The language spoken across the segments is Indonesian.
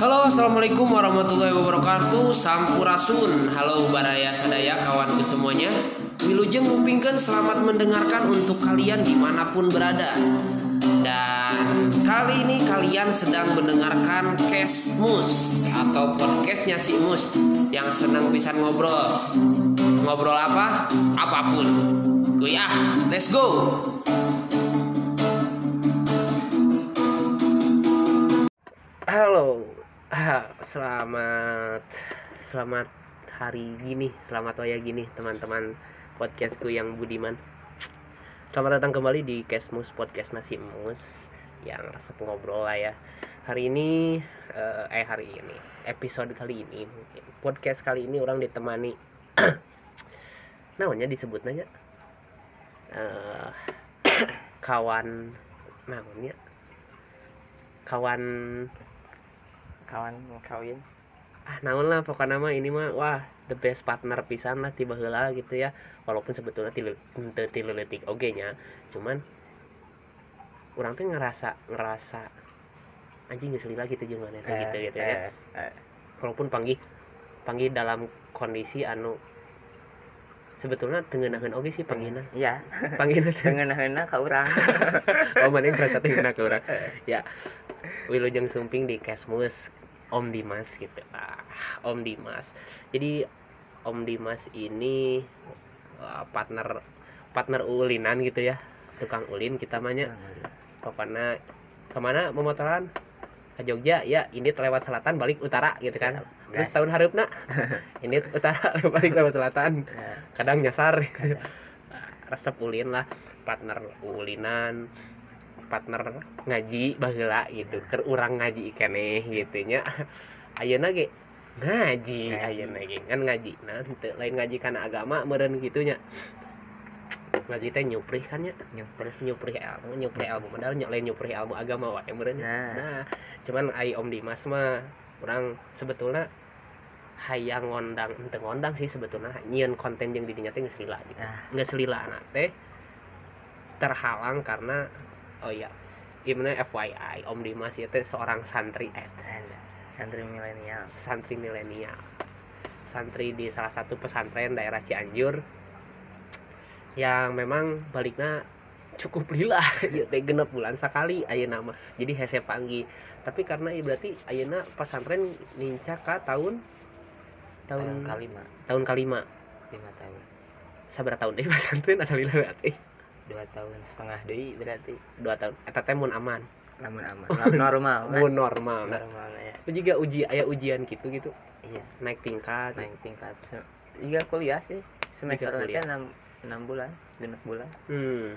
Halo assalamualaikum warahmatullahi wabarakatuh. Sampurasun. Halo Baraya Sadaya kawanku semuanya. Wilujeng ngumpingkan selamat mendengarkan untuk kalian di mana pun berada. Dan kali ini kalian sedang mendengarkan Kesmus Atau podcastnya si Mus Yang senang bisa ngobrol. Ngobrol apa? Apa pun. Kuy ah, let's go selamat selamat hari gini, selamat waya gini teman-teman podcastku yang budiman. Selamat datang kembali di Kesmus Podcast Nasi Mus yang resep ngobrol lah ya. Hari ini eh, eh hari ini episode kali ini podcast kali ini orang ditemani namanya disebut aja eh kawan namanya kawan kawan kawin. Ah naon lah pokoknya mah ini mah wah the best partner pisan lah tiba heula gitu ya. Walaupun sebetulnya tilu tilu leutik oge nya cuman orang tuh ngerasa ngerasa anjing geus lila gitu jeung maneh teh gitu gitu ya. eh, eh, walaupun panggih panggih dalam kondisi anu sebetulnya tengenahan oge sih panggihna iya. Panggihna teh ngena-ngena ka urang. Oh mana yang merasa tengeuna ke urang? Ya. Wilujeng sumping di Kesmus Om Dimas gitu. Ah, Om Dimas. Jadi Om Dimas ini uh, partner partner ulinan gitu ya. Tukang ulin kita mahnya pokoknya ke mana memotoran ke Jogja ya ini lewat selatan balik utara gitu kan. Terus tahun harapna ini utara balik lewat selatan. Ya, kadang nyasar. Kadang. resep ulin lah. Partner ulinan partner ngaji baheula gitu. Keur urang ngaji gitu nya. Ayeuna ge? Ngaji Ngaji. ayeuna ge? Kan ngaji. Nah lain ngaji kana agama meureun kitu nya. Ngaji teh nyuprih kan nya. Nyumpul nyuprih ilmu nyuprih ilmu. Padahal nya lain nyuprih ilmu agama wae meureun nah. Nah cuman ai Om Dimas mah orang sebetulnya hayang ngondang ente ngondang sih sebetulnya. Nyieun konten yang didinya teh geus lila gitu. Nah. Nggak selila anak teh terhalang karena oh iya. Gimana FYI Om Dimas itu seorang santri. Eh santri milenial. Santri milenial. Santri di salah satu pesantren daerah Cianjur. Yang memang baliknya cukup lila. Ya teh genep bulan sekali ayeuna nama jadi hese panggi. Tapi karena ieu berarti ayeuna pesantren ninca ka tahun? Tahun tahun kalima tahun kalima lima tahun. Sabar tahun deh pesantren asal lila berarti dua tahun setengah deui berarti. Dua tahun. Eta teh mun aman. Namun aman. Nor- normal mun normal. Nah normal ya. Itu juga uji aya ujian gitu gitu. Iya. Naik tingkat. Naik tingkat juga kuliah sih. Semester kuliah. enam enam bulan genep bulan. Hmm.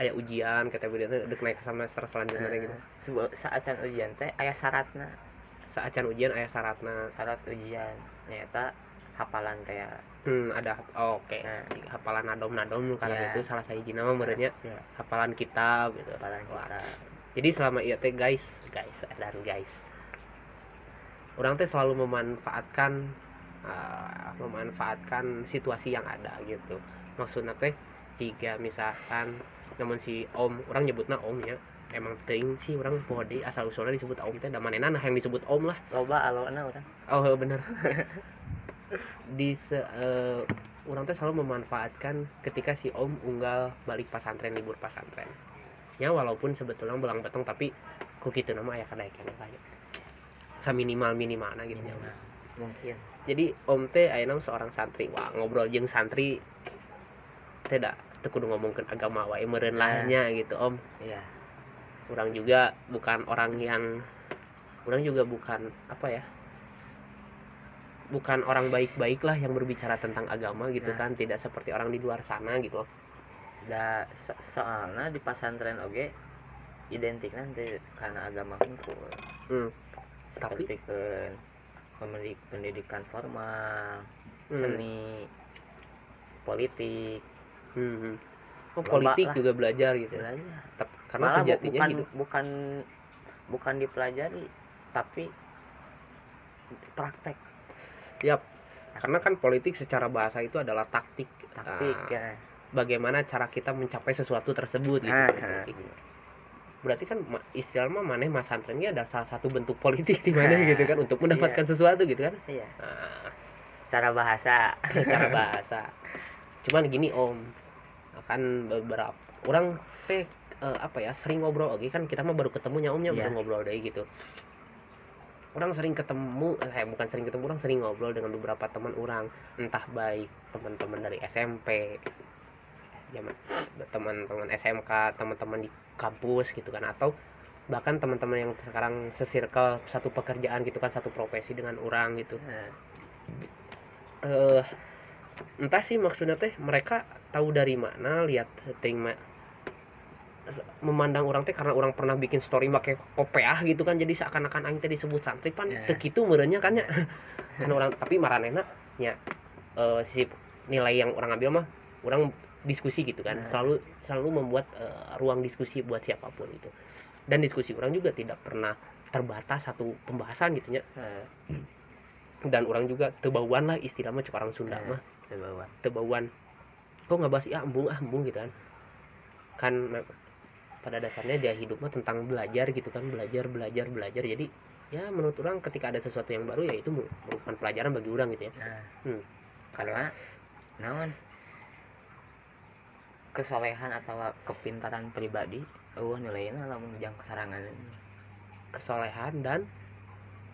Aya ujian kata beda udah naik ke semester selanjutnya teh gitu. Eh, saat ujian teh aya syaratna saat ujian aya syaratna syarat ujian nyata hafalan kayak hmm ada oh, oke. Nah. hafalan nadom nadom karena Iya. itu salah satu nama merenya ya, hafalan kitab gitu. Hafalan Wah. kita jadi selama iya teh guys. Guys dan guys. Orang teh selalu memanfaatkan uh, memanfaatkan situasi yang ada gitu. Maksudnya teh jika misalkan namun si om orang nyebutnya om ya. Emang ting sih orang body asal usulnya disebut om teh dan nah yang disebut om lah. Loba alona urang oh bener di se, eh, orang teh selalu memanfaatkan ketika si om unggal balik pasantren libur pasantren ya walaupun sebetulnya belang betong tapi ku gitu nama ya kada kene kayak saminimal minimalna gitu. Nya. Minimal. mungkin. Jadi om teh ayeuna seorang santri. Wah ngobrol jeung santri teh da teu kudu ngomongkeun agama wae meureun lahnya gitu om. Iya. Orang juga bukan orang yang orang juga bukan apa ya bukan orang baik-baik lah yang berbicara tentang agama gitu Nah. kan tidak seperti orang di luar sana gitu da so- soalnya di pesantren oge identik nanti karena agama hukum Hmm. Tapi- seperti ke pendidik pendidikan formal Hmm. seni politik Hmm, hmm. oh politik lah. juga belajar gitu belajar Tep- karena malah sejatinya bukan hidup bukan bukan dipelajari tapi praktek Yap. karena kan politik secara bahasa itu adalah taktik taktik Ah, ya. Bagaimana cara kita mencapai sesuatu tersebut gitu. Nah, Politik. berarti kan ma- istilah mah maneh mas santrennya ada salah satu bentuk politik di mana Nah, gitu kan untuk mendapatkan sesuatu gitu kan. Iya. Nah, secara bahasa. Secara bahasa. Cuman gini om. Akan beberapa orang teh eh, apa ya sering ngobrol oke kan kita mah baru ketemunya omnya Iya. baru ngobrol deh gitu orang sering ketemu eh bukan sering ketemu orang sering ngobrol dengan beberapa teman orang. Entah baik teman-teman dari SMP zaman teman-teman SMK teman-teman di kampus gitu kan atau bahkan teman-teman yang sekarang sesirkel satu pekerjaan gitu kan satu profesi dengan orang gitu. Nah, eh entah sih maksudnya teh mereka tahu dari mana lihat ting ma- se- memandang orang teh karena orang pernah bikin story pakai kopeah gitu kan jadi seakan-akan aing teh disebut santri pan Ya. teu kitu meureunnya kan ya. Kan orang tapi maranehna nya eh, sisi nilai yang orang ambil mah orang diskusi gitu kan. Nah. selalu selalu membuat eh, ruang diskusi buat siapa pun itu dan diskusi orang juga tidak pernah terbatas satu pembahasan gitu ya nah, dan orang juga tebauan lah istilahnya cek orang Sunda Nah. mah. sebawa tebauan. Kok nggak bahas ya embung ah embung gitu kan. Kan pada dasarnya dia hidup mah tentang belajar gitu kan belajar belajar belajar. Jadi ya menurut orang ketika ada sesuatu yang baru ya itu merupakan pelajaran bagi orang gitu ya. Nah Hmm. karena naon? Kesolehan atau kepintaran pribadi eueuh nilainya lamun jang kesarangan kesolehan dan?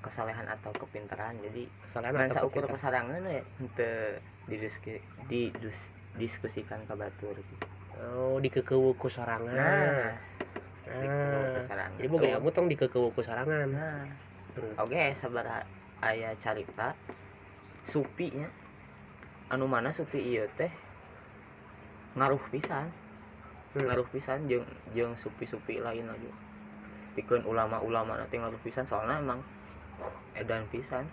Kesolehan atau kepintaran. Jadi kesolehan dan atau kepintaran. kesarangan ya henteu didiski, didus- diskusikan ke batur. gitu. Oh dikekewu ku sorangan. Nah. Ah. nah jadi boga kamu tong dikekewu ku sorangan. Nah. Hmm. oke sabar aya carita. Supi nya. Anu mana supi ieu teh? Ngaruh pisan. Hmm. ngaruh pisan jeung jeung supi-supi lain lagi. Pikeun ulama-ulama nanti ngaruh pisan soalnya emang edan pisan.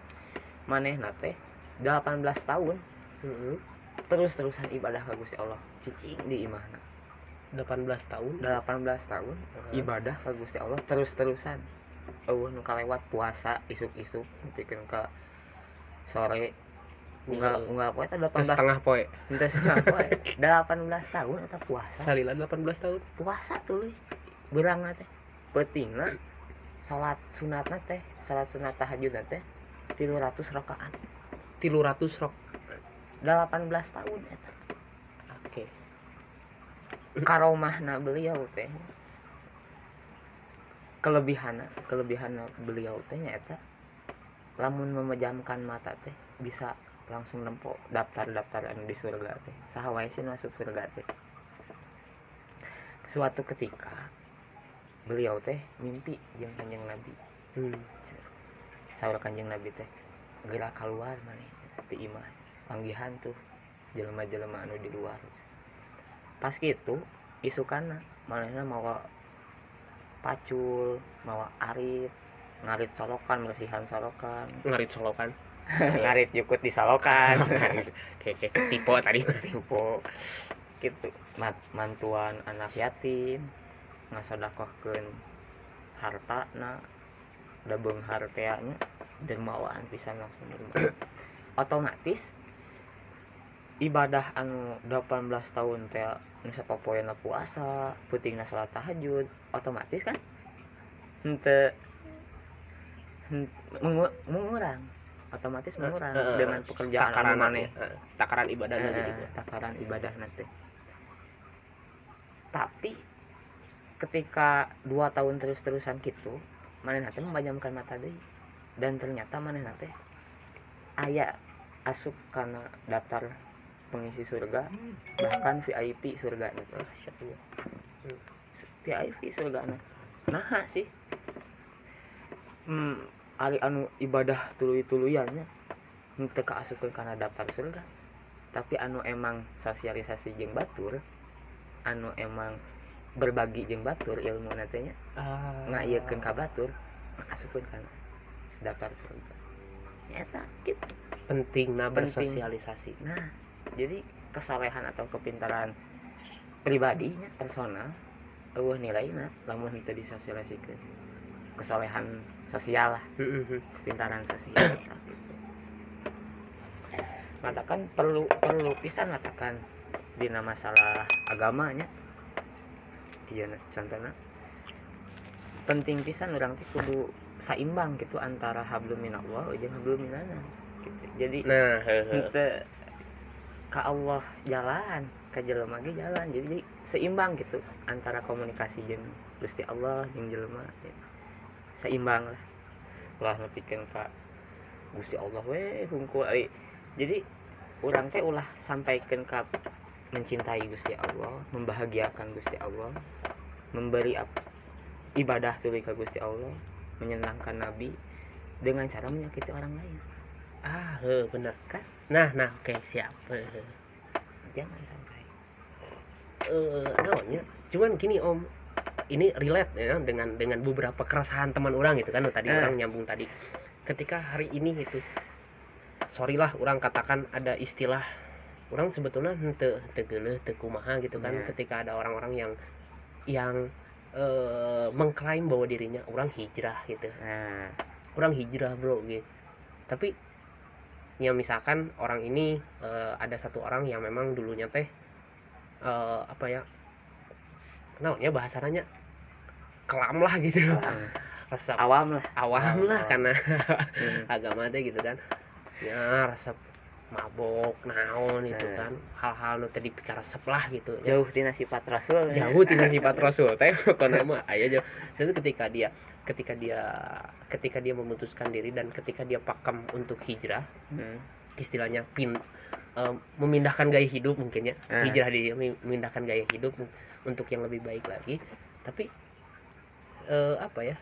Maneh teh 18 tahun. Hmm. terus-terusan ibadah ka Gusti Allah cicing di imahna 18 tahun. 18 tahun. Hmm. ibadah ka Gusti Allah terus-terusan. Eueuh nu kalewat puasa isuk-isuk pikeun ka sore. Unggal Hmm. unggal poe teh Teu 18 setengah poe. Henteu setengah poe. 18 tahun eta puasa? Salila 18 tahun. Puasa tuh beurang teh? Pentingna salat sunat teh? Salat sunat tahajud teh? 300 rakaat 300 rok 18 tahun eta karomahna beliau teh. Kelebihan kelebihan beliau teh eta lamun memejamkan mata teh bisa langsung nempo daftar-daftar anu di surga teh. Saha wae sih masuk surga teh. Suatu ketika beliau teh mimpi jeung kanjeng nabi. Hmm. saur kanjeng nabi teh gerak keluar maneh ti imah panggihan tuh jelema-jelema anu di luar pas gitu isukana manehna mawa pacul mawa arit ngarit solokan bersihan solokan. Ngarit solokan? Ngarit jukut di solokan. Oke tipe tadi. Tipe. Gitu. Mat- mantuan anak yatim ngasodakohkeun hartana dabeng harteanya dermawaan pisan langsung derma otomatis ibadah anu 18 tahun teh nu sapopoeuna puasa putingna salat tahajud otomatis kan? Henteu hen- mengu- mengurang otomatis mengurang Eh, eh, dengan pekerjaan anu takaran maneh eh, takaran ibadahnya jadi Eh, takaran ibadah nanti tapi ketika dua tahun terus-terusan gitu mana nanti memajamkan mata deh dan ternyata mana nanti ayah asup karena daftar pengisi surga bahkan VIP surga nih Allah. VIP surga nah. Nah sih. Hmm, ari anu ibadah tuluy-tuluyannya henteu kaasupkeun karena daftar surga. Tapi anu emang sosialisasi jeung batur anu emang berbagi jeung batur ilmu nantinya Ah. ngaiekeun ka batur asupkeun kana daftar surga. Nyata gitu. Penting. bersosialisasi. Nah jadi kesalehan atau kepintaran pribadinya personal eueuh nilainya lamun itu disosialisikeun kesalehan sosial lah Mhm. kepintaran sosial matakan perlu perlu pisan matakan dina masalah agamanya iya na, contohnya penting pisan orang teh kudu saimbang gitu antara hablum minallah jeung hablum minanas gitu. jadi nah heeh. ente ke Allah jalan ke jelema ge jalan jadi, jadi seimbang gitu antara komunikasi jeung Gusti Allah jeung jelema gitu. seimbang lah ulah nepikeun ka Gusti Allah we hungkul euy jadi urang teh ulah sampaikan ke mencintai Gusti Allah membahagiakan Gusti Allah memberi ibadah tuluy ka Gusti Allah menyenangkan Nabi dengan cara menyakiti orang lain ah heuh, bener Kan? Nah nah oke siap. Heeh. jangan sampai. Eh naonnya cuman gini om. Ini relate ya dengan dengan beberapa keresahan teman orang gitu kan tadi Eh. orang nyambung tadi. Ketika hari ini itu sorry lah orang katakan ada istilah orang sebetulnya te tegeleh tekumaha gitu kan. Ya. ketika ada orang-orang yang yang eh, mengklaim bahwa dirinya orang hijrah gitu. Nah orang hijrah bro gitu. Tapi ya misalkan orang ini eh, ada satu orang yang memang dulunya teh eh, apa ya namanya bahasanya kelam lah gitu. Resep. Awam lah. Awam lah karena Hmm. agama teh gitu kan. Ya resep mabok naon itu Nah. kan. Hal-hal nu tadi pikir resep lah gitu. Jauh tina sifat rasul. Jauh tina sifat rasul teh kono mah aya jauh. Dan ketika dia ketika dia ketika dia memutuskan diri dan ketika dia pakem untuk hijrah Hmm. istilahnya pin em, memindahkan gaya hidup mungkin ya Ah. hijrah di memindahkan gaya hidup untuk yang lebih baik lagi tapi eh, apa ya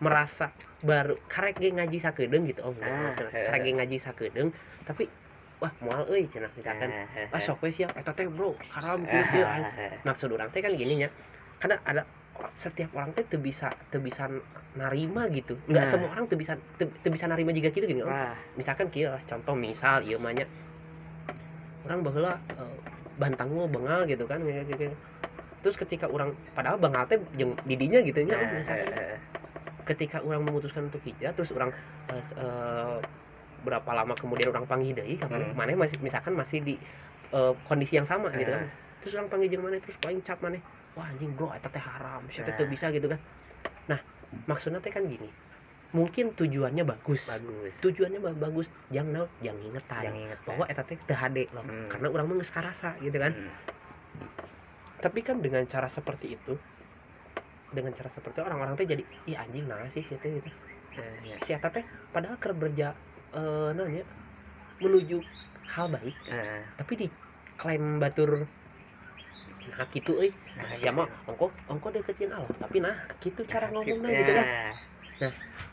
merasa baru karek ge ngaji sakedeung gitu om Ah, karek ge ngaji sakedeung tapi wah moal euy cenah misalkan Nah, ah sok we siap eta teh bro haram ah, kieu ah, ah." ah. maksud orang teh kan gini ya karena ada setiap orang teh tuh bisa tuh bisa narima gitu nggak Nah. semua orang tuh bisa tuh, bisa narima juga gitu gini. Wah, misalkan lah contoh misal mah nya orang baheula eh, bantang mah bengal gitu kan gitu. terus ketika orang padahal bengal teh jeung didinya gitu nya nah, misalkan eh, eh, ketika orang memutuskan untuk hijrah terus orang s- eh, berapa lama kemudian orang panggil deui ka Hmm. mana masih misalkan masih di eh, kondisi yang sama gitu kan terus orang panggil jeung mana terus paling cap mana wah anjing bro eta teh haram teh teu Nah. bisa gitu kan? Nah maksudnya teh kan gini. Mungkin tujuannya bagus. Bagus. Tujuannya ba- bagus. Jangan naon jangan ingetan yang inget bahwa eta teh teu hade loh. Hmm. karena orang mah geus karasa gitu kan? Hmm. tapi kan dengan cara seperti itu dengan cara seperti itu orang-orang teh jadi ih anjing nah sih si teh gitu. Ya. si eta teh padahal keur berja eh nanya menuju hal baik Eh, tapi diklaim batur nah gitu euy. Nah Nah, siapa iya. ongko ongko deketin Allah. Tapi nah gitu cara nah, ngomongnya ya. gitu kan.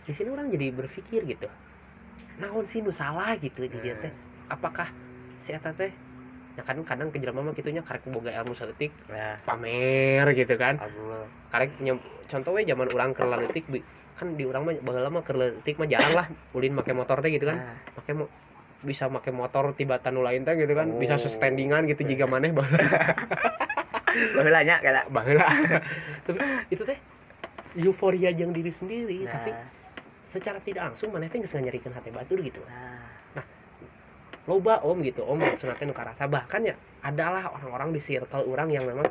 Di sini orang jadi berpikir gitu. Naon sih nu salah gitu di dia Hmm. teh apakah si eta teh ya kan kadang ke jelema mah kitunya karek boga ilmu saeutik Nah, pamer gitu kan. Karek contoh we zaman orang keur leutik kan di urang mah baheula mah keur leutik mah jarang lah ulin make motor teh gitu kan. Nah, make mo bisa make motor tiba nu lain teh gitu kan bisa Oh. standingan gitu jika maneh baheula nya kata. baheula tapi itu teh euforia jeung diri sendiri tapi Nah, secara tidak langsung maneh teh geus nganyarikeun hate batur gitu. Nah, loba om gitu. Om maksudna teh nu karasa. Bahkan ya adalah orang-orang di circle orang yang memang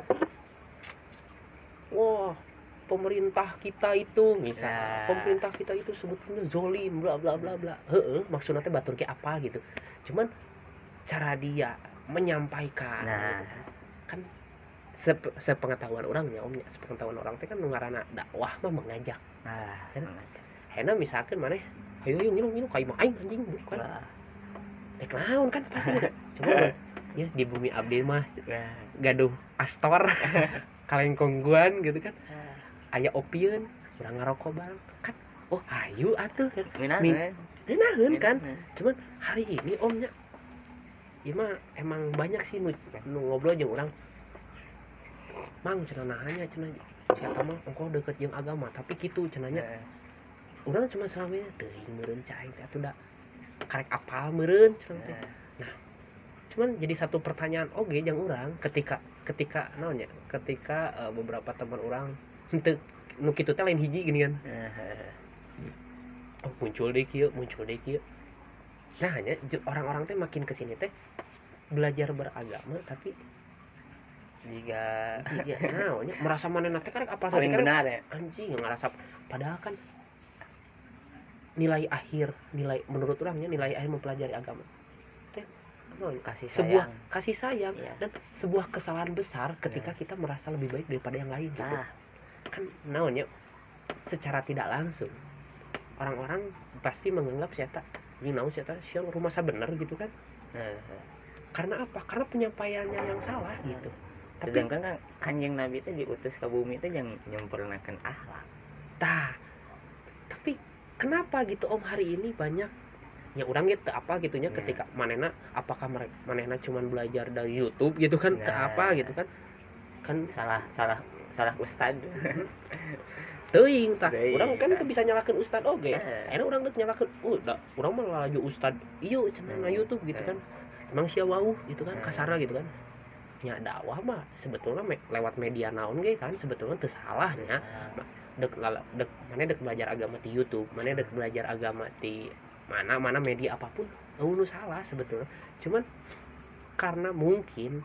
wah pemerintah kita itu misal. Ya. pemerintah kita itu sebetulnya zolim bla bla bla bla. Heeh maksudnya teh batur ge apa gitu. Cuman cara dia menyampaikan Nah. gitu. Kan sep- sepengetahuan orang ya omnya sepengetahuan orang teh kan nu ngaranna dakwah mah mengajak nah, Kan? hena misalkan maneh ayo ayo ngilu ngilu kayak mah aing anjing bukan Wah, Dek naon kan pasti gitu. Coba ya di bumi abdi mah nah, gaduh astor kalengkongguan gitu kan. nah. Aya opieun, urang ngarokok bareng kan. Oh, ayo atuh kan. Minat, Min- eh. Enaeun kan. Cuman hari ini omnya Ieu mah emang banyak sih nu, ngobrol jeung urang. Mang cenah nahanya cenah siapa mah engkau deket jeung agama. Tapi kitu cenahnya Eh, urang cuma selama ini teuing meureun cai teh atuh da karek apal meureun cenah teh. eh. cuman jadi satu pertanyaan oke yang orang ketika ketika naonnya? Ketika eh, beberapa teman orang henteu nu kitu teh lain hiji gini kan? Oh muncul deh kieu muncul deh kieu. Nah hanya orang-orang teh makin ke sini teh belajar beragama tapi jika Siga, naonnya merasa teh karek apal paling saja benar ya. anjing ngerasa padahal kan nilai akhir nilai menurut orangnya nilai akhir mempelajari agama. Kasih sebuah sayang. kasih sayang Iya. dan sebuah kesalahan besar ketika kita merasa lebih baik daripada yang lain gitu. Nah. Kan naonnya secara tidak langsung orang-orang pasti menganggap siapa ini naon siapa siang rumah saya bener gitu kan? Eh, karena apa? Karena penyampaiannya yang salah gitu tapi sedangkan kan kanjeng nabi itu diutus ke bumi itu yang nyempurnakan akhlak tah tapi kenapa gitu om hari ini banyak ya orang gitu apa gitunya Ya. ketika manena apakah mereka manena cuman belajar dari YouTube gitu kan ke Nah. apa gitu kan kan salah salah salah ustad teuing tah orang kan teu bisa nyalakan ustad oge Eh. Akhirnya orang dek nyalakan uh da, orang malah laju ustad iyo cenah na Hmm. YouTube gitu Eh. kan emang sia wauh gitu kan Eh. kasarnya gitu kan ya dakwah mah sebetulnya me- lewat media naon ge kan? Sebetulnya teu salahnya. Dek dek mana dek belajar agama di YouTube mana dek belajar agama di mana mana media apa pun nu salah sebetulnya. Cuman karena mungkin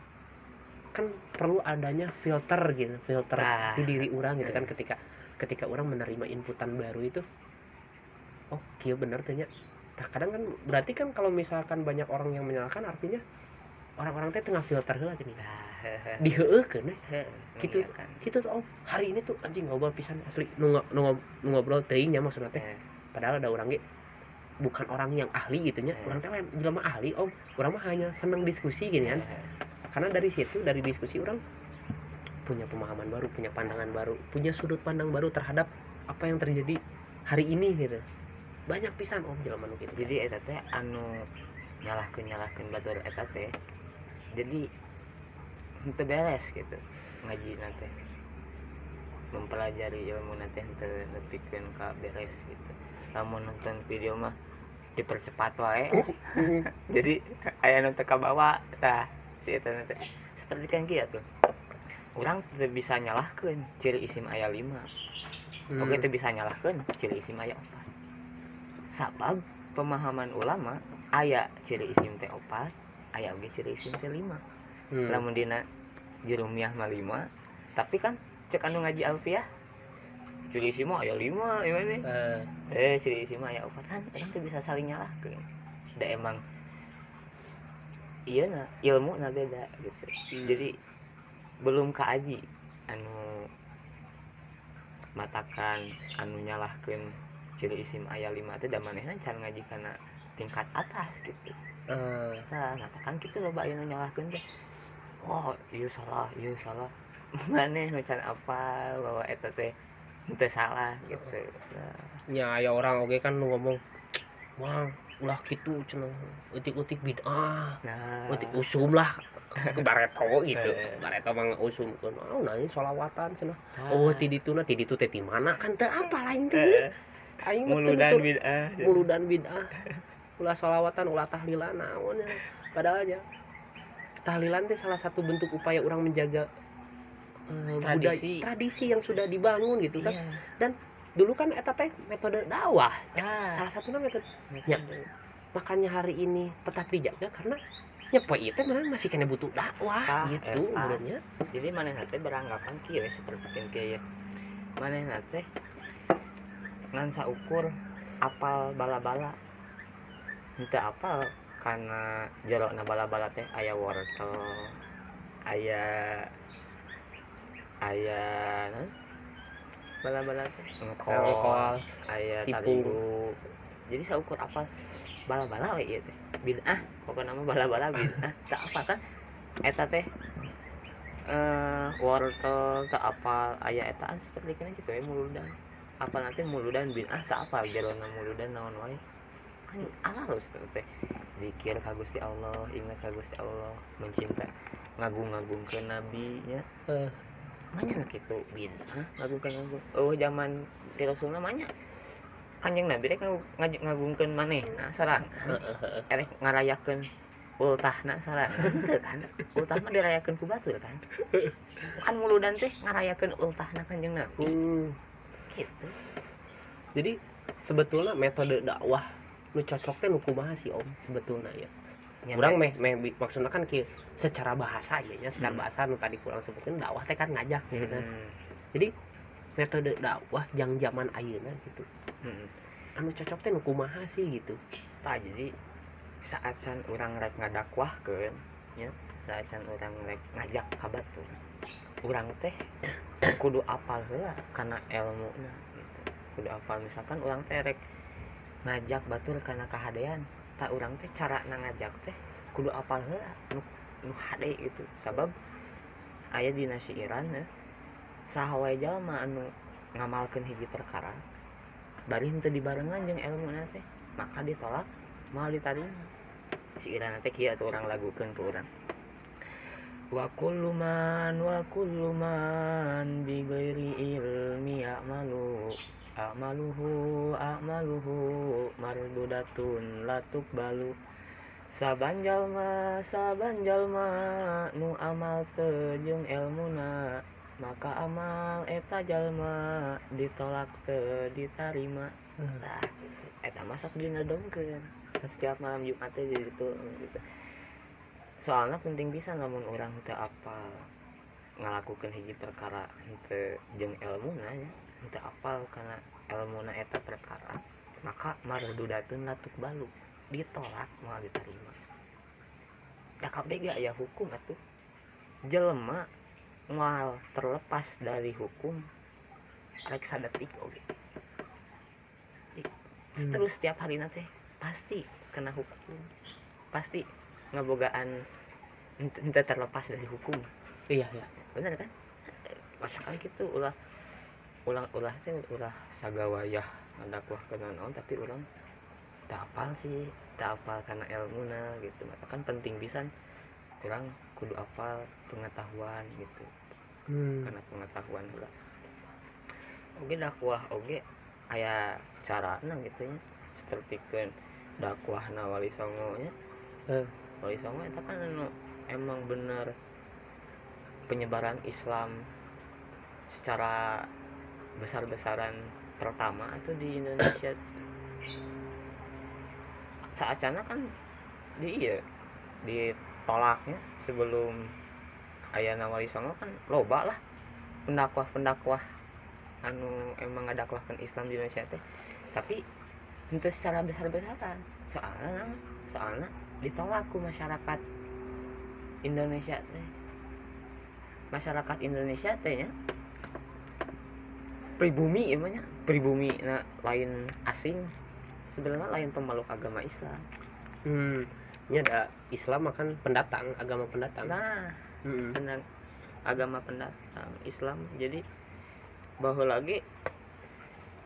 kan perlu adanya filter gitu filter Ah. di diri orang gitu kan. Ketika ketika orang menerima inputan baru itu oh kia bener tanya nah, kadang kan berarti kan kalau misalkan banyak orang yang menyalahkan artinya orang-orang teh tengah filter heula gini diheueukeun eh. Gitu. kan. gitu tuh oh hari ini tuh anjing ngobrol pisan asli. Nu, ngo- nu, ngo- nu ngobrol teuing nya maksudnya teh. Eh, padahal ada orang ge bukan orang yang ahli gitu nya. Orang teh lain jelema ahli om. Orang mah hanya senang diskusi gini kan. Karena dari situ dari diskusi orang punya pemahaman baru punya pandangan baru punya sudut pandang baru terhadap apa yang terjadi hari ini gitu. Banyak pisan om jelema nu gitu. Jadi eta teh anu nyalahkeun nyalahkeun batur eta teh jadi henteu beres gitu ngaji nanti. Mempelajari ilmu nanti nepikeun ka beres gitu. Lamun nonton video mah dipercepat wae. Jadi aya nu teu kabawa tah si eta nanti seperti kan tuh orang tidak bisa nyalahkeun ciri isim aya lima. Hmm. Oke itu bisa nyalahkan ciri isim aya opat. Sabab pemahaman ulama aya ciri isim teh opat, aya oge ciri isim teh lima. Hmm. Lamun dina jerumiah mah lima, tapi kan cek anu ngaji alfiah ciri isim mah aya lima, gimana? Eh, Eh ciri isim mah aya opat kan, tuh bisa saling nyalahkeun. Da emang iya na ilmu na beda gitu. Hmm. Jadi belum kaaji anu matakan anu nyalahkeun ciri isim aya lima teh da manehna can ngaji kana tingkat atas gitu eh, nah matakan gitu loh aya nu nyalahkeun teh oh iya salah iya salah. Maneh nu can apa bahwa eta teh teu salah gitu. Nah, nya aya orang oge kan nu ngomong wah ulah gitu cenah utik-utik bid'ah nah. utik usum lah. Ke bareto gitu Eh. bareto mah usum. Kan oh nanya solawatan cenah. Nah, oh ti ditu na ti ditu teh ti mana? Kan teu apa lain teh? Eh, aing muludan bid'ah. Muludan bid'ah ulah solawatan ulah tahlilan naon ya. Padahal ya tahlilan teh salah satu bentuk upaya orang menjaga eh, budaya Tradisi. tradisi yang sudah dibangun gitu kan. Iya. Dulu kan eta teh metode dakwah nah salah satunya metode ya. makanya hari ini tetap dijaga karena nyepo itu memang masih kena butuh dakwah Tah, gitu eta. menurutnya jadi mana nate beranggapan kieu seperti kieu mana nate ngan saukur apal bala-bala henteu apal karena jerokna bala-bala teh aya wortel aya aya naon? bala-bala teh? Kol, ngkol aya tipu. tarigu jadi saukur apal bala-bala we ieu teh. Bid'ah pokoknya nama bala-bala bid'ah. Tak apa kan? Eta teh eh wortel tak apa aya etaan seperti kan gitu ya muludan. Apa nanti muludan bin ah tak apa jalana muludan naon wae kan tuh teh zikir ka Gusti Allah ingat ka Gusti Allah mencinta ngagung-ngagung ke nabinya Eh. manya gitu bin ah ngagung oh zaman di Rasulullah manya kanjeng nabi rek ngagung- ngaj- ngagungkeun maneh nah saran erek ngarayakeun ultah na salah Henteu kan? Ultah mah dirayakeun ku batur kan? Kan muludan teh ngarayakeun ultah na kanjeng nabi. Hmm. gitu. Jadi sebetulnya metode dakwah nu cocok teh nu kumaha sih om sebetulnya ya. Kurang meh meh maksudnya kan kieu secara bahasa ya, secara Hmm. bahasa nu tadi kurang sebutin dakwah teh kan ngajak gitu. Hmm. Jadi metode dakwah yang zaman ayeuna gitu. Hmm. Anu cocok teh nu kumaha sih gitu. Tah jadi saat can orang rek ngadakwah kan ya saat can orang rek ngajak kabar tuh orang teh kudu apal heula karena ilmu gitu. kudu apal misalkan orang teh rek ngajak batur karena kehaan tak orang teh cara na ngajak teh kudu apal hade gitu. Sabab aya di nasi Iran sahwai jalma anu ngamalkan hiji perkara dari itu dibarengan jeung ilmu nanti maka ditolak mal tadi si Iran nanti kia tuh orang lagukan ke orang kullu man bi ilmi ya'malu. A'maluhu a'maluhu mardudatun latuk balu saban jalma saban jalma nu amal teu jeung ilmuna maka amal eta jalma ditolak teu ditarima. Nah eta masak dina dongkeun setiap malam Jumat jadi itu gitu. soalnya penting bisa namun orang teu apal ngalakukan hiji perkara teu jeung ilmu ya teu apal karena ilmu eta perkara maka mardudatun latuk balu. Ditolak malah diterima. Ya kabeh gak ya hukum atuh. Jelema mal terlepas dari hukum rek sadetik oge. Hmm. terus setiap hari nanti pasti kena hukum. Pasti ngebogaan ente terlepas dari hukum. Iya ya. bener kan? Masakan gitu ulah ulang ulah teh ulah sagawayah dakwah ke naon tapi orang tak apal sih tak apal karena ilmu gitu maka kan penting pisan orang kudu apal pengetahuan gitu Hmm. karena pengetahuan lah oke dakwah oke aya cara gitu ya seperti kan dakwah na wali songo nya Eh. wali songo itu kan anu emang bener penyebaran Islam secara besar-besaran pertama itu di Indonesia. Saat sana kan di iya ditolaknya sebelum ayana wali songo kan loba lah. Pendakwah pendakwah anu emang ngadakwahkan Islam di Indonesia teh. Tapi itu secara besar besaran soalnya soalnya ditolak ku masyarakat Indonesia teh. Masyarakat Indonesia teh ya pribumi emangnya pribumi nah lain asing sebenarnya lain pemeluk agama Islam Hmm. Ini ada Islam akan pendatang, agama pendatang. nah Hmm. tentang agama pendatang Islam jadi bahwa lagi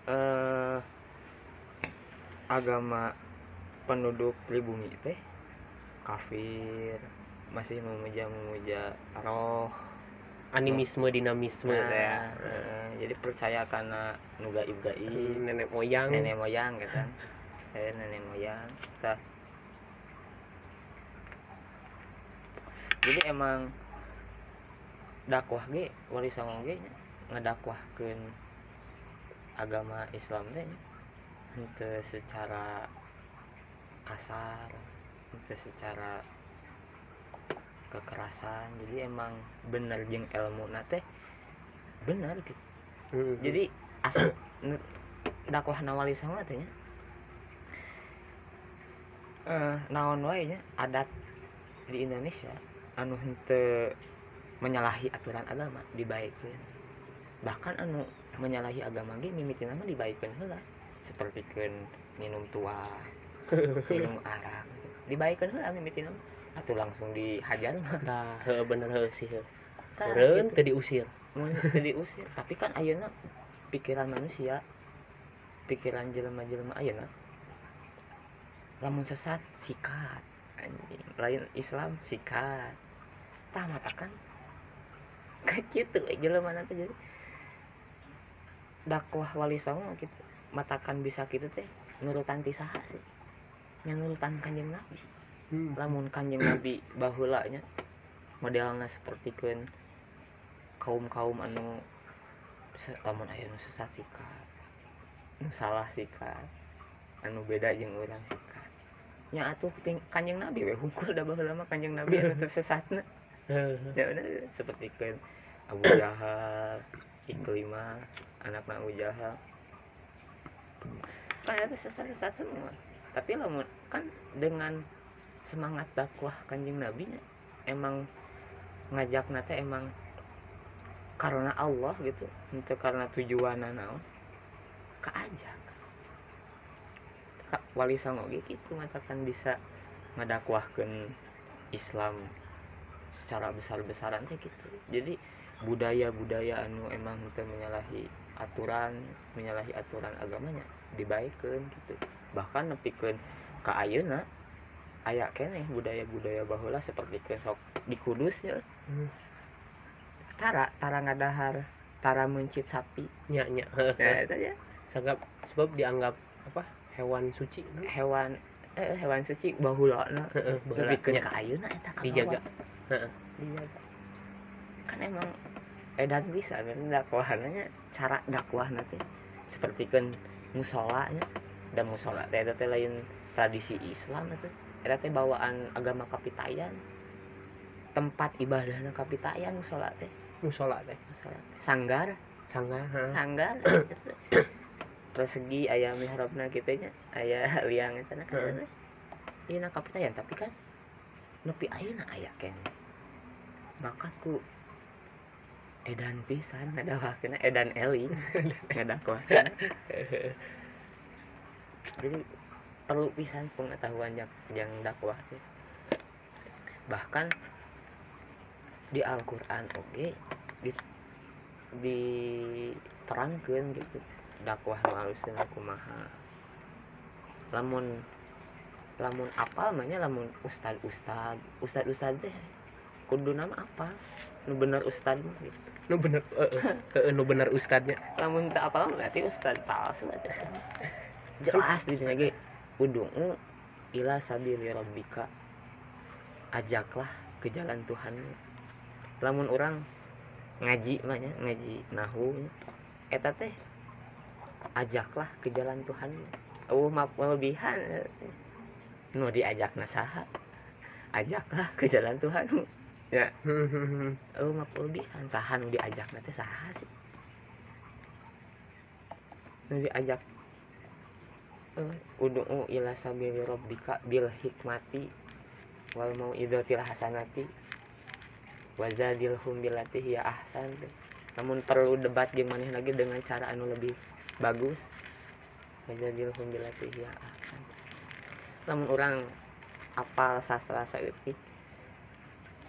eh agama penduduk pribumi teh kafir masih memuja memuja roh Animisme, dinamisme nah, ya. eh, jadi percaya karena nu gaib gaib Hmm, Nenek moyang. nenek moyang gitu kan saya nenek moyang tah jadi emang dakwah ge wali songo ge nya, ngadakwahkeun agama Islam teh secara kasar secara kekerasan. Jadi emang bener jeung ilmu teh bener gitu. Hmm. jadi asal dakwah nawali sama teh nya eh naon wae nya adat di Indonesia anu henteu menyalahi aturan agama dibaikeun. Bahkan anu menyalahi agama ge mimitina mah dibaikeun heula. Seperti keun minum tua minum arak dibaikeun heula mimitina mah atuh langsung dihajar Nah, heuh, bener heuh sih heuh. Tah, Meureun gitu. mun teu diusir. Tapi kan ayeuna pikiran manusia pikiran jelema-jelema ayeuna lamun sesat sikat. Anjing lain Islam sikat. Tah matakan kayak gitu jelema nanti jadi. Dakwah wali songo gitu matakan bisa gitu teh nurutan ti saha sih. Yang nurutan kanjeng nabi Hmm. lamun kanjeng nabi baheula nya modelna seperti keun kaum kaum anu lamun aya nu sesat sikat nu salah sikat anu beda jeung urang sikat. Nya atuh ting- kanjeng nabi we hungkul da baheula mah kanjeng nabi anu tersesatna. Ya bener seperti kan Abu Jahal Iklimah anak Abu Jahal. Kan itu sesat-sesat semua. Tapi lamun kan dengan semangat dakwah kanjeng nabi. Emang ngajak nate emang karena Allah gitu itu karena tujuan naon keajak. Wali songo ge gitu matakan bisa ngadakwahkeun Islam secara besar-besaran teh gitu jadi budaya-budaya anu emang teu menyalahi aturan menyalahi aturan agamanya dibaikeun gitu bahkan nepikeun ka ayeuna aya keneh budaya-budaya baheula seperti ke sok di Kudusnya. Hmm. tara tara ngadahar tara mencit sapi. Nya nya. Ya itu aja sebab sebab dianggap apa hewan suci no? hewan eh, hewan suci bahula baheula. lebih ke Nya, ka ayeuna eta dijaga. dijaga. Kan emang edan bisa kan dakwahannya cara dakwah nanti. Seperti kan musolanya dan musola teh lain tradisi Islam itu eta teh bawaan agama kapitayan. Tempat ibadahna kapitayan musola teh. Musola teh. Musola teh. Sanggar. Sangga heeh. sanggar. Persegi ayam mihrabna gitu nya aya liang eta na Heeh. iya na. Kapitayan tapi kan nepi ayeuna aya ken maka ku edan pisan ngadawakeun edan eli ngadawakeun jadi perlu pisan pengetahuan yang yang dakwah teh. bahkan di Al-Qur'an oge di diterangkeun gitu dakwah nu halusna kumaha. Lamun lamun apa namanya lamun ustad ustad ustad ustad teh kudu nama apa? Nu bener ustad mah gitu. Nu bener heeh heeh nu bener ustadnya. Lamun tak apa berarti ustad palsu aja jelas di sini udungu ila sabili rabbika. Ajaklah ke jalan Tuhan lamun orang ngaji mah nya, ngaji nahu eta teh ajaklah ke jalan Tuhan uh maaf lebihan nu diajak nasaha ajaklah ke jalan Tuhan ya. Oh maaf lebihan saha nu diajak nanti saha sih? Nu diajak ud'u ila sabili rabbika bil hikmati wal mau'izatil hasanati wazadilhum billati hiya ahsan. Namun perlu debat maneh lagi dengan cara anu lebih bagus. Wazadilhum billati hiya ahsan. Namun orang apal sastra saeutik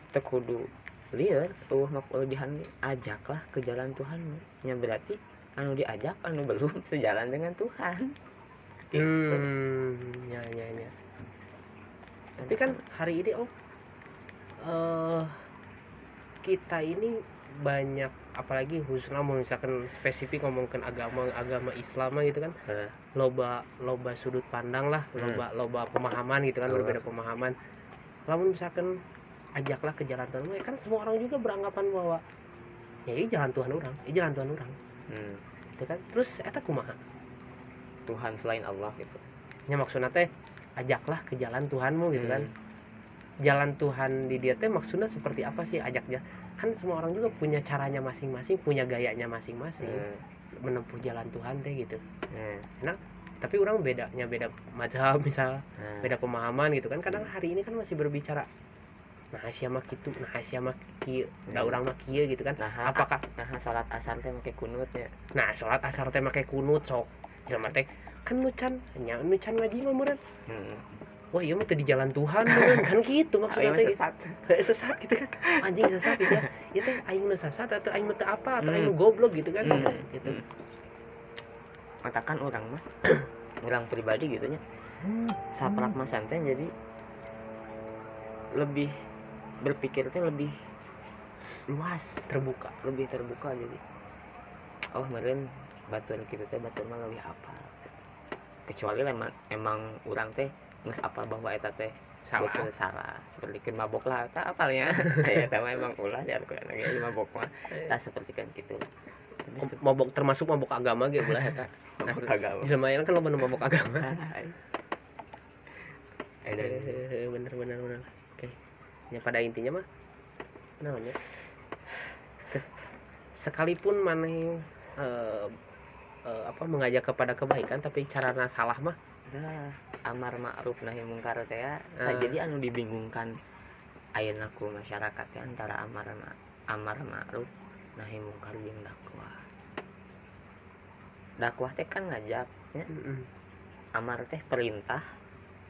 teu kudu lieur eueuh mah kelebihan ajaklah ke jalan Tuhanmu. Nya berarti anu diajak anu belum sejalan dengan Tuhan hmm ya ya ya. Tapi kan hari ini oh eh kita ini banyak apalagi khususnya mau misalkan spesifik ngomongkan agama agama Islam gitu kan. Eh, loba loba sudut pandang lah Hmm. loba loba pemahaman gitu kan berbeda pemahaman. Lamun misalkan ajaklah ke jalan Tuhan ya kan semua orang juga beranggapan bahwa ya ini jalan Tuhan orang ini jalan Tuhan orang. Hmm, gitu kan. Terus eta kumaha Tuhan selain Allah gitu. Nya maksudnya teh ajaklah ke jalan Tuhanmu gitu kan. Hmm, jalan Tuhan di dia teh maksudnya seperti apa sih ajaknya kan semua orang juga punya caranya masing-masing punya gayanya masing-masing. Hmm, menempuh jalan Tuhan teh gitu. Hmm, tapi orang bedanya beda mazhab misal hmm. beda pemahaman gitu kan. Kadang hari ini kan masih berbicara nah siapa gitu nah siapa kieu da Hmm. urang mah kieu gitu kan. Nah apakah nah salat asar teh make kunutnya nah sholat asar teh make kunut sok jelema teh kan nu can nya nu can ngaji mah hmm. wah iya mah di jalan Tuhan meureun kan gitu maksudnya mah teh. sesat. Sesat gitu kan. Anjing sesat gitu ya. Ya teh aing nu sesat atau aing teu apa atau aing nu Hmm. goblok gitu kan. Hmm. gitu. Hmm. katakan orang mah orang pribadi gitu nya. Saprak mas santai jadi lebih berpikir teh lebih luas. Terbuka. Lebih terbuka jadi. Oh meren batuan kita teh batuan mah lebih apa kecuali emang emang orang teh nges apa bahwa eta teh salah. betul salah. Seperti kan mabok lah tak apalnya? Ya tahu emang ulah ya aku lagi mabok mah. Tak seperti kan gitu tapi mabok termasuk mabok agama gitu lah eta mabok agama. lumayan kan lo mabok agama. Bener bener bener. Oke. Ya pada intinya mah namanya sekalipun mana eh, eh, apa mengajak kepada kebaikan tapi caranya salah mah Dah, amar ma'ruf nahi mungkar teh ya. Ah. Tah, jadi anu dibingungkan ayeuna ku masyarakat teh antara amar ma- amar ma'ruf nahi mungkar jeung dakwah. Dakwah teh kan ngajak, ya. amar teh perintah,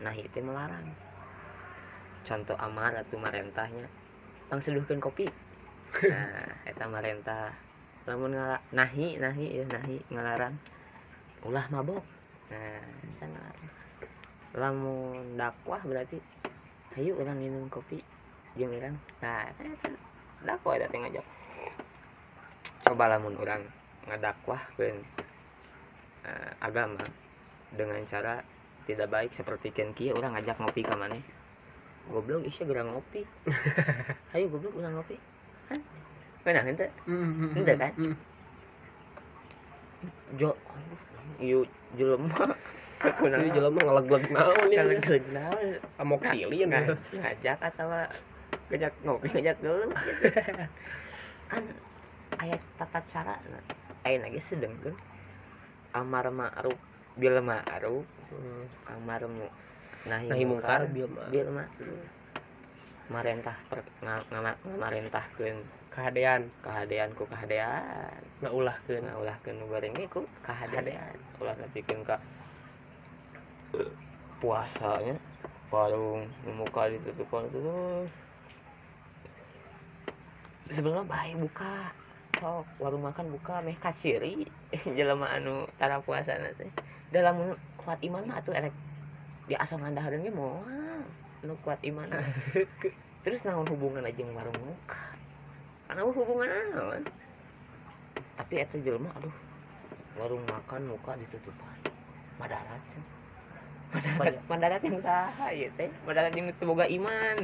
nahi teh melarang. Contoh amar atau marentahnya, tang seduhkeun kopi. Nah, eta marentah. Lamun ngala, nahi, nahi ya nahi ngelarang. Ulah mabok. Nah, ngelarang. Lamun dakwah berarti ayo orang minum kopi jeung urang. Nah, dakwah eta teh ngajak. Coba lamun orang ngadakwah keun eh, agama dengan cara tidak baik seperti kian kieu orang ngajak ngopi ka maneh. Goblok isya gerang ngopi. Ayo goblok urang ngopi. Hah? Benar ente? Ente kan? Jo Ieu jelema Ini jelema ngeleg-leg naon. Kalau geus naon. Nga- ngajak atau ngajak ngopi ngajak dulu kan ayat tata cara ayat lagi sedang kan amar ma'ruf bil ma'ruf amar mu nahi, mungkar bil ma'ruf. Marentah per, nga, nga, ngamarentahkeun Kehadean kahadean. Ku kahadean. Nggak ulah ke ulah ke bareng ge ku kahadean. Ulah nepikeun ka puasanya. Warung muka ditutupan itu sebelum baik buka. Sok warung makan buka meh kaciri. Jelema anu tara puasa teh. Dalam kuat iman mah atuh erek. Di asal ngandahareun ge moal nu kuat iman terus naon hubungan aja jeung warung muka? Karena hubungan naon? Tapi eta jelema aduh warung makan muka ditutupan. Madarat cenah. madarat. Madarat yang saha ieu teh. Madarat yang teu boga iman.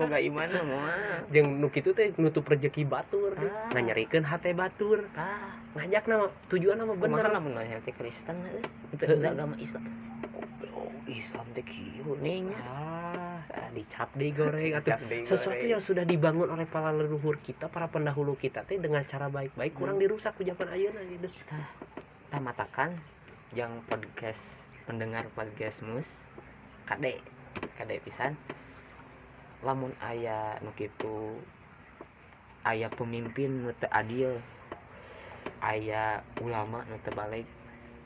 Boga iman mah jeung nu kitu teh nutup rezeki batur. Ah. nganyarikeun hate batur. Tah ngajak nama tujuan nama bener. bener lah mun aya teh Kristen itu itu agama Islam Islam teh kieu ning ah dicap deh goreng atau sesuatu yang sudah dibangun oleh para leluhur kita para pendahulu kita teh dengan cara baik-baik kurang Hmm. dirusak ku zaman ayeuna gitu tah tamatakan yang podcast pendengar podcast mus kade kade pisan. Lamun aya nu kitu aya pemimpin nu teu adil aya ulama nu teu balik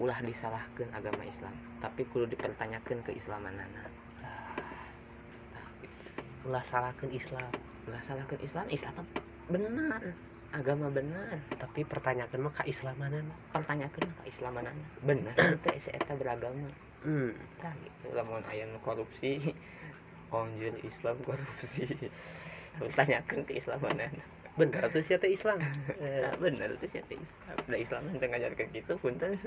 ulah disalahkeun agama Islam tapi kudu dipertanyakeun keislamanana ulah salahkeun Islam. Ulah salahkeun Islam Islam mah benar agama benar tapi pertanyakan mah keislamanan pertanyakeun keislamanana benar teh si eta beragama. Hmm. Tah gitu. Lamun aya nu korupsi anjir Islam korupsi. Bertanyakan ke Islaman bener tuh siapa Islam? Eh, nah, bener tuh siapa Islam. Da Islam yang ngajarkan gitu punten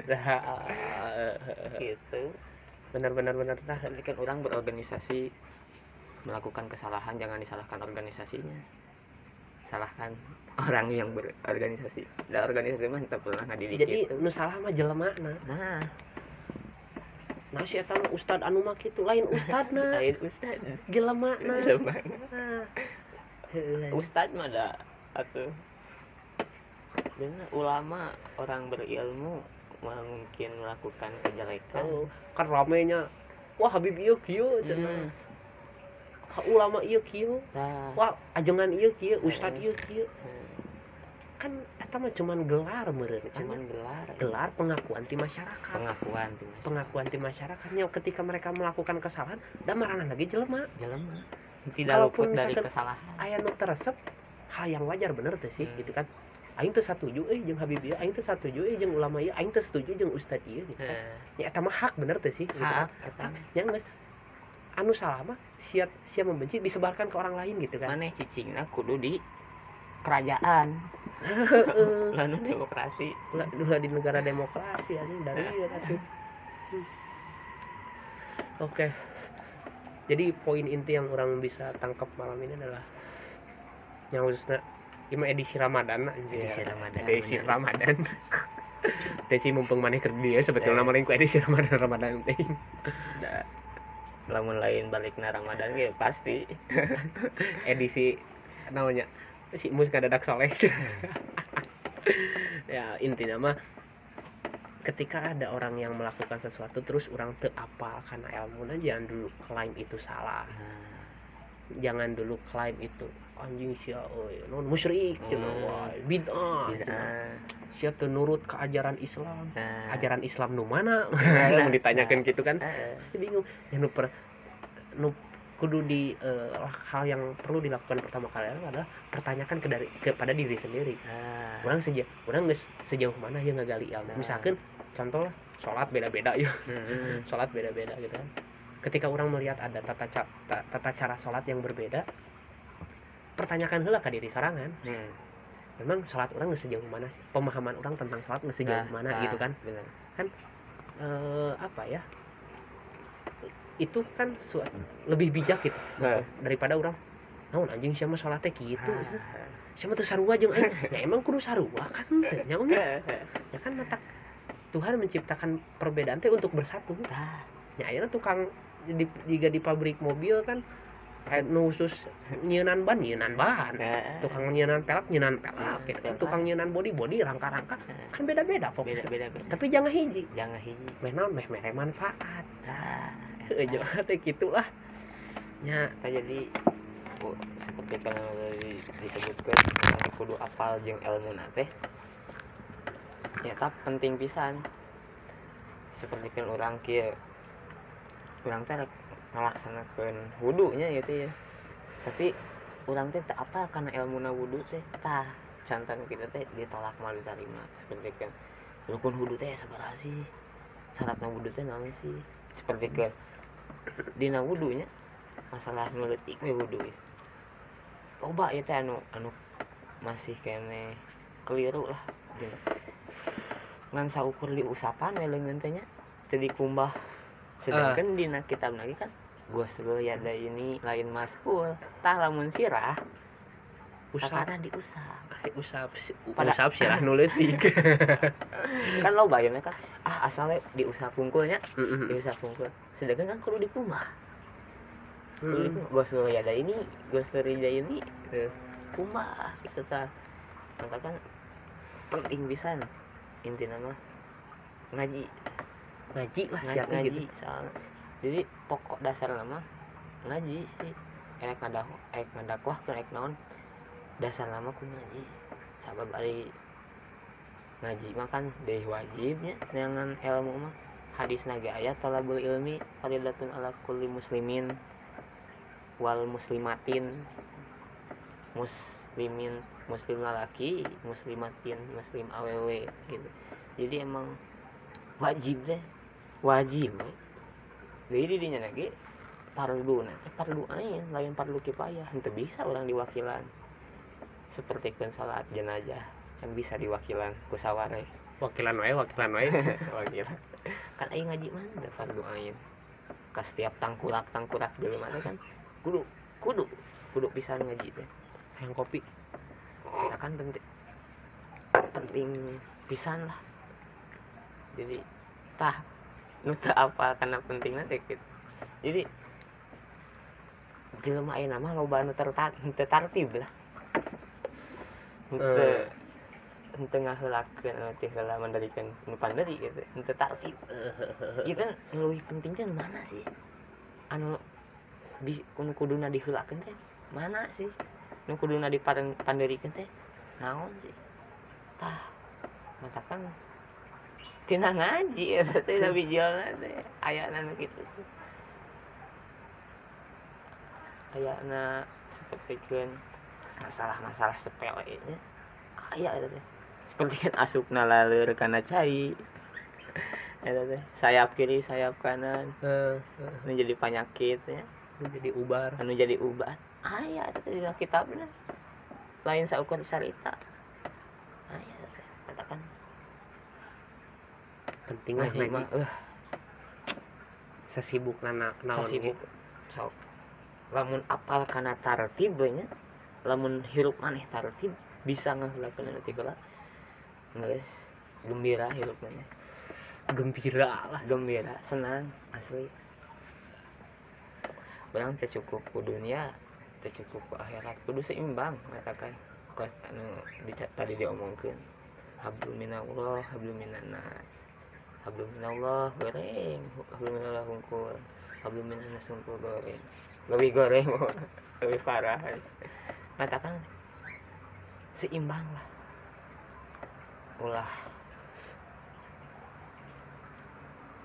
gitu. Bener bener bener. Tah nanti kan orang berorganisasi melakukan kesalahan jangan disalahkan organisasinya. Salahkan orang yang berorganisasi. Dan organisasi mah tak pernah ngadidik jadi gitu. nu salah mah jelema nah nah. Nah si eta ustad anu mah kitu? Lain ustadna lain ustad. Jelema nah. Nah. Ustad mah atau bener ulama orang berilmu mungkin melakukan kejelekan. Oh, kan ramenya wah Habib ieu kieu cenah Hmm. Ha, ulama ieu kieu nah. Wah ajengan ieu kieu ustad ieu kieu hmm, kan eta mah cuman gelar meureun cuman gelar. gelar pengakuan di masyarakat. Pengakuan tuh mas pengakuan di masyarakatnya ketika mereka melakukan kesalahan dan marana lagi jelema. Jelema. Tidak Kalaupun luput dari kesalahan. aya nu teresep hal yang wajar bener teh sih Hmm. gitu kan aing teu satuju euy jeung Habib ieu aing teu satuju euy jeung ulama ieu aing teu setuju jeung ustad ieu gitu kan. Nah, ya eta mah hak bener teh sih gitu kan. hak eta ya geus anu salah mah siap siap membenci disebarkan ke orang lain gitu kan maneh cicingna kudu di kerajaan lalu demokrasi ulah di negara demokrasi anjing dari. Hmm. Oke. Jadi poin inti yang orang bisa tangkap malam ini adalah yang khususnya ima edisi Ramadan anjir. Edisi Ramadan, Edisi bener. Ramadan. Edisi mumpung maneh keur dia sebetulnya Ya. maling ku edisi Ramadan Ramadan. Da- lamun lain balik na Ramadan ge pasti edisi namanya si mus dadak soleh ya intinya mah ketika ada orang yang melakukan sesuatu terus orang teapal karena ilmu nah jangan dulu klaim itu salah nah, jangan dulu klaim itu anjing sia euy non musyrik Hmm. wah bid'ah cenah. bid'ah. sia teu nurut ke ajaran Islam. Nah. Ajaran Islam nu mana? Nah, ditanyakan gitu kan. Heeh. pasti bingung. Ya nu per nu kudu di eh, hal yang perlu dilakukan pertama kali adalah pertanyakan ke dari kepada diri sendiri. Nah. Orang sejauh orang geus sejauh mana ya ngagali ilmu. Nah. misalkan contoh lah sholat beda-beda ya Mm-mm. sholat beda-beda gitu kan. Ketika orang melihat ada tata, ca- ta- tata cara sholat yang berbeda pertanyakan heula ke diri sorangan Hmm. memang sholat orang geus sejauh mana sih pemahaman orang tentang sholat geus sejauh Nah, mana nah, gitu kan bener. eh, apa ya itu kan lebih bijak gitu Nah. daripada orang naon anjing siapa sholatnya gitu Ah. siapa tuh sarua aing ya emang kudu sarua kan teh nya nya ya kan mata Tuhan menciptakan perbedaan teh untuk bersatu Tah. ya akhirnya tukang di, jika di pabrik mobil kan nu khusus nyeunan ban nyeunan ban. Tukang nyeunan pelak nyeunan pelak gitu. kan tukang nyeunan body body rangka-rangka kan beda-beda beda fokusnya. Beda beda. Tapi jangan hiji. Jangan hiji. Meh naon meh mere manfaat. Heuh, jangan teh gitulah. Nya. Jadi seperti kan disebutkan kudu apal jeung ilmu teh. Nyata penting pisan. Seperti kan orang kia orang teh rek ngalaksanakeun wudunya gitu ya. Tapi orang teh tak apa? Karena ilmu na wudu teh tah cantan kita teh ditolak malu diterima seperti kan rukun wudu teh sabar sih. Syarat na wudu teh naon sih. Seperti kan dina wudunya masalah nuletik we wudu ya. Coba ya teh anu anu masih kene keliru lah. Gitu. ngan saukur di usapan teh nya teu dikumbah sedangkan dina kitab lagi kan gua ya ada ini lain maskul. Tah lamun sirah usap. kakana diusap. Usap Pada- usap sih lah nuletik kan lo bayangnya kan ah asalnya diusap pungkulnya diusap pungkul sedangkan kan kudu Mm-mm. gue suruh ya ada ini gue suruh ya ini gitu. kumbah gitu maka kan penting bisa inti nama ngaji. Ngaji lah siapa ngaji gitu. soalnya jadi pokok dasar nama ngaji sih. Enak ngadak enak ngadakwah ke naon. Dasar nama ku ngaji. Sabab ari ngaji mah kan deh wajibnya dengan ilmu mah. Hadis naga ayat talabul ilmi faridatun ala kulli muslimin wal muslimatin. Muslimin muslim laki muslimatin muslim awewe gitu. Jadi emang wajib deh. Wajib jadi dinya lagi pardu nanti pardu ain lain pardu kifayah itu bisa orang diwakilan seperti kan salat jenazah kan bisa diwakilan ku saware wakilan wae wakilan wae. Wakilan. Kan aing ngaji mana pardu ain ka setiap tangkurak tangkurak dulu mana kan kudu kudu kudu pisan ngaji teh. Yang kopi. Kita kan penting penting pisan lah. Jadi tah nuta apa karena penting nanti gitu jadi jelema ayeuna mah loba anu tertat tertartib lah. Henteu henteu ngaheulakeun anu teh heula mandalikeun nu panderi gitu. Henteu tartib ieu kan nu leuwih penting teh nu mana sih? Anu di kudu kuduna diheulakeun teh mana sih? Nu kuduna dipan panderikeun teh naon sih? Tah matakan tina ngaji eta teh tapi jualna teh ayana nu kitu ayana seperti kan masalah-masalah sepele nya aya eta teh seperti kan asupna laleur kana cai eta teh sayap kiri sayap kanan. Anu jadi penyakit ya eh, jadi ubar. Anu jadi ubat. Aya eta teh dina kitabna lain saukur sarita aya eta teh katakan penting ngaji ngaji mah eh. Sesibuk nana naon sasibuk sok. Lamun apal kana tartib we nya lamun hirup maneh tartib bisa anu teh geula geus gembira hirup maneh gembira lah. Gembira senang asli. Orang teh cukup ku dunia teh cukup ku akhirat kudu seimbang katakan kos anu dica- tadi diomongkeun. Hablum minallah hablum minannas hablum minallah goreng. Hablum minallah hungkul hablum minannas hungkul goreng. Lebih goreng lebih parah. Katakan seimbang lah. Ulah.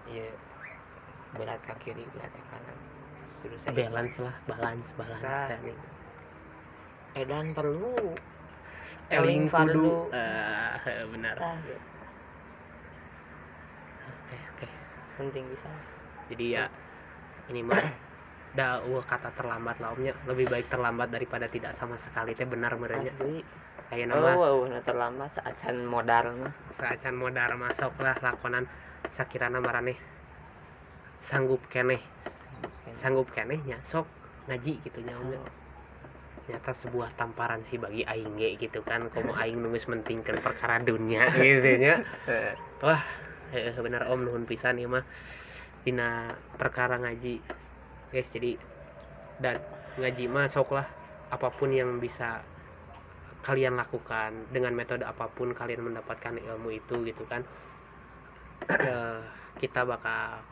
Iya. Berat ke kiri berat ke kanan. Terus balance lah balance balance Tah. teh. edan perlu. Eling kudu. Eh, benar. Tah, oke oke penting bisa jadi ya ini mah da uh, kata terlambat lah omnya. Lebih baik terlambat daripada tidak sama sekali teh benar merenya asli. Kayak oh nama wow, nah terlambat saat can modal mah. Saacan modal masuk lah lakonan. Sakirana marane sanggup keneh. Sanggup kenehnya sok ngaji gitu nya omnya. Nyata sebuah tamparan sih bagi aing ge gitu kan komo aing nulis mentingkan perkara dunia gitu nya. Wah eh, bener om nuhun pisan ya mah dina perkara ngaji guys jadi dan ngaji mah sok lah apa pun yang bisa kalian lakukan dengan metode apa pun kalian mendapatkan ilmu itu gitu kan Eh, kita bakal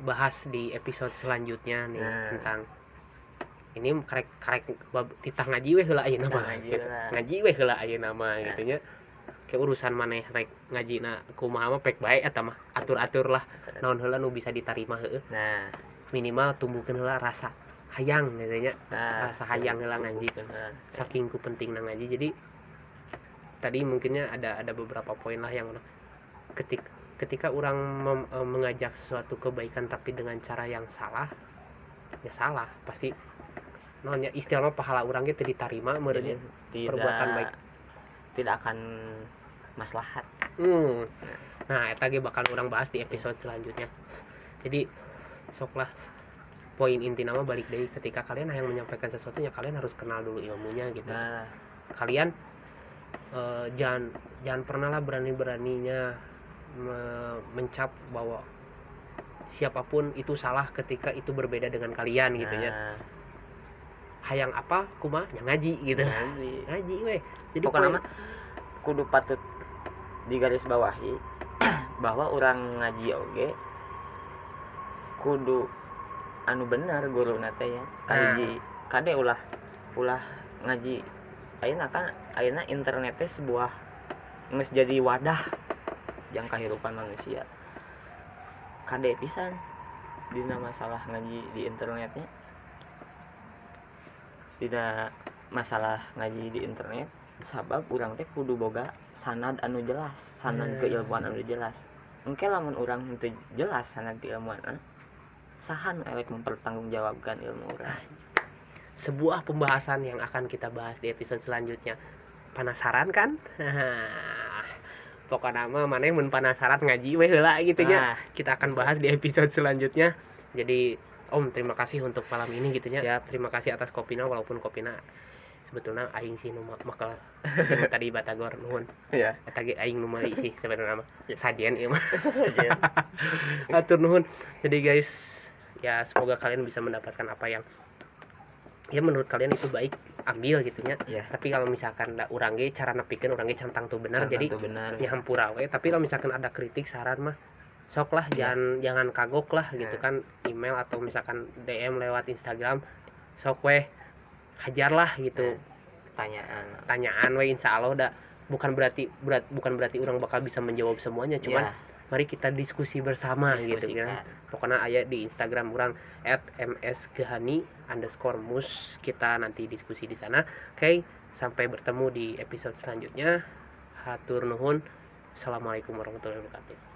bahas di episode selanjutnya nih Nah. tentang ini karek karek titah ngaji weh heula ayeuna mah Ngaji gitu. lah. ngaji weh heula ayeuna mah Ya. gitu nya kayak urusan maneh rek ngaji na kumaha mah pek bae eta mah atur-atur lah naon heula nu bisa diterima heueuh nah minimal tumbuhkeun heula rasa hayang gitu nya nah Rasa hayang heula ngaji. Bener. saking ku penting na ngaji jadi tadi mungkinnya ada ada beberapa poin lah yang ketik ketika orang mem- eh, mengajak suatu kebaikan tapi dengan cara yang salah ya salah pasti nonnya istilah pahala orang gitu diterima Jadi, merenya tidak perbuatan baik. tidak akan maslahat. Hmm. nah. Eta ge bakal orang bahas di episode selanjutnya. Jadi sok lah poin inti nama balik deh ketika kalian yang menyampaikan sesuatu ya kalian harus kenal dulu ilmunya gitu. Nah. Kalian eh, jangan jangan pernah lah berani beraninya mencap bahwa siapa pun itu salah ketika itu berbeda dengan kalian gitu ya. Nah, hayang apa kuma yang ngaji gitu. Ngaji. ngaji weh. Jadi pokoknya kudu patut di garis bawahi bahwa orang ngaji oge kudu anu benar guru nate ya. Kaji kade ulah ulah ngaji. Ayeuna kan ayeuna internetnya sebuah nges jadi wadah yang kehidupan manusia. Kade pisan dina masalah ngaji di internetnya. Tidak masalah ngaji di internet sabab urang teh kudu boga sanad anu jelas sanad Hmm. keilmuan anu jelas. Engke lamun urang teu jelas sanad keilmuan sahan elek mempertanggungjawabkan ilmu urang? Sebuah pembahasan yang akan kita bahas di episode selanjutnya. Penasaran kan? Pokoknya mah mana yang penasaran ngaji weh heula gitu nya nah, kita akan bahas di episode selanjutnya. Jadi Om terima kasih untuk malam ini gitu Siap. terima kasih atas kopina walaupun kopina sebetulnya aing sih nu ma- makel tadi batagor nuhun. Ya ge aing nu meuli sih sebenarnya mah. Sajen ieu mah. Saja atur nuhun. Jadi guys ya semoga kalian bisa mendapatkan apa yang ya menurut kalian itu baik ambil gitu nya. Ya tapi kalau misalkan da urang ge cara nepikeun urang ge cantang tuh jadi benar. ya hampura we tapi kalau misalkan ada kritik saran mah sok lah. Iya. jangan jangan kagok lah gitu Nah. kan. Email atau misalkan DM lewat Instagram sok weh hajar lah gitu. Pertanyaan. Tanyaan we insya Allah udah bukan berarti berat bukan berarti orang bakal bisa menjawab semuanya cuman Ya, mari kita diskusi bersama gitu kan pokoknya ayat di Instagram orang at msgehani underscore mus kita nanti diskusi di sana. Oke sampai bertemu di episode selanjutnya. Hatur nuhun. Assalamualaikum warahmatullahi wabarakatuh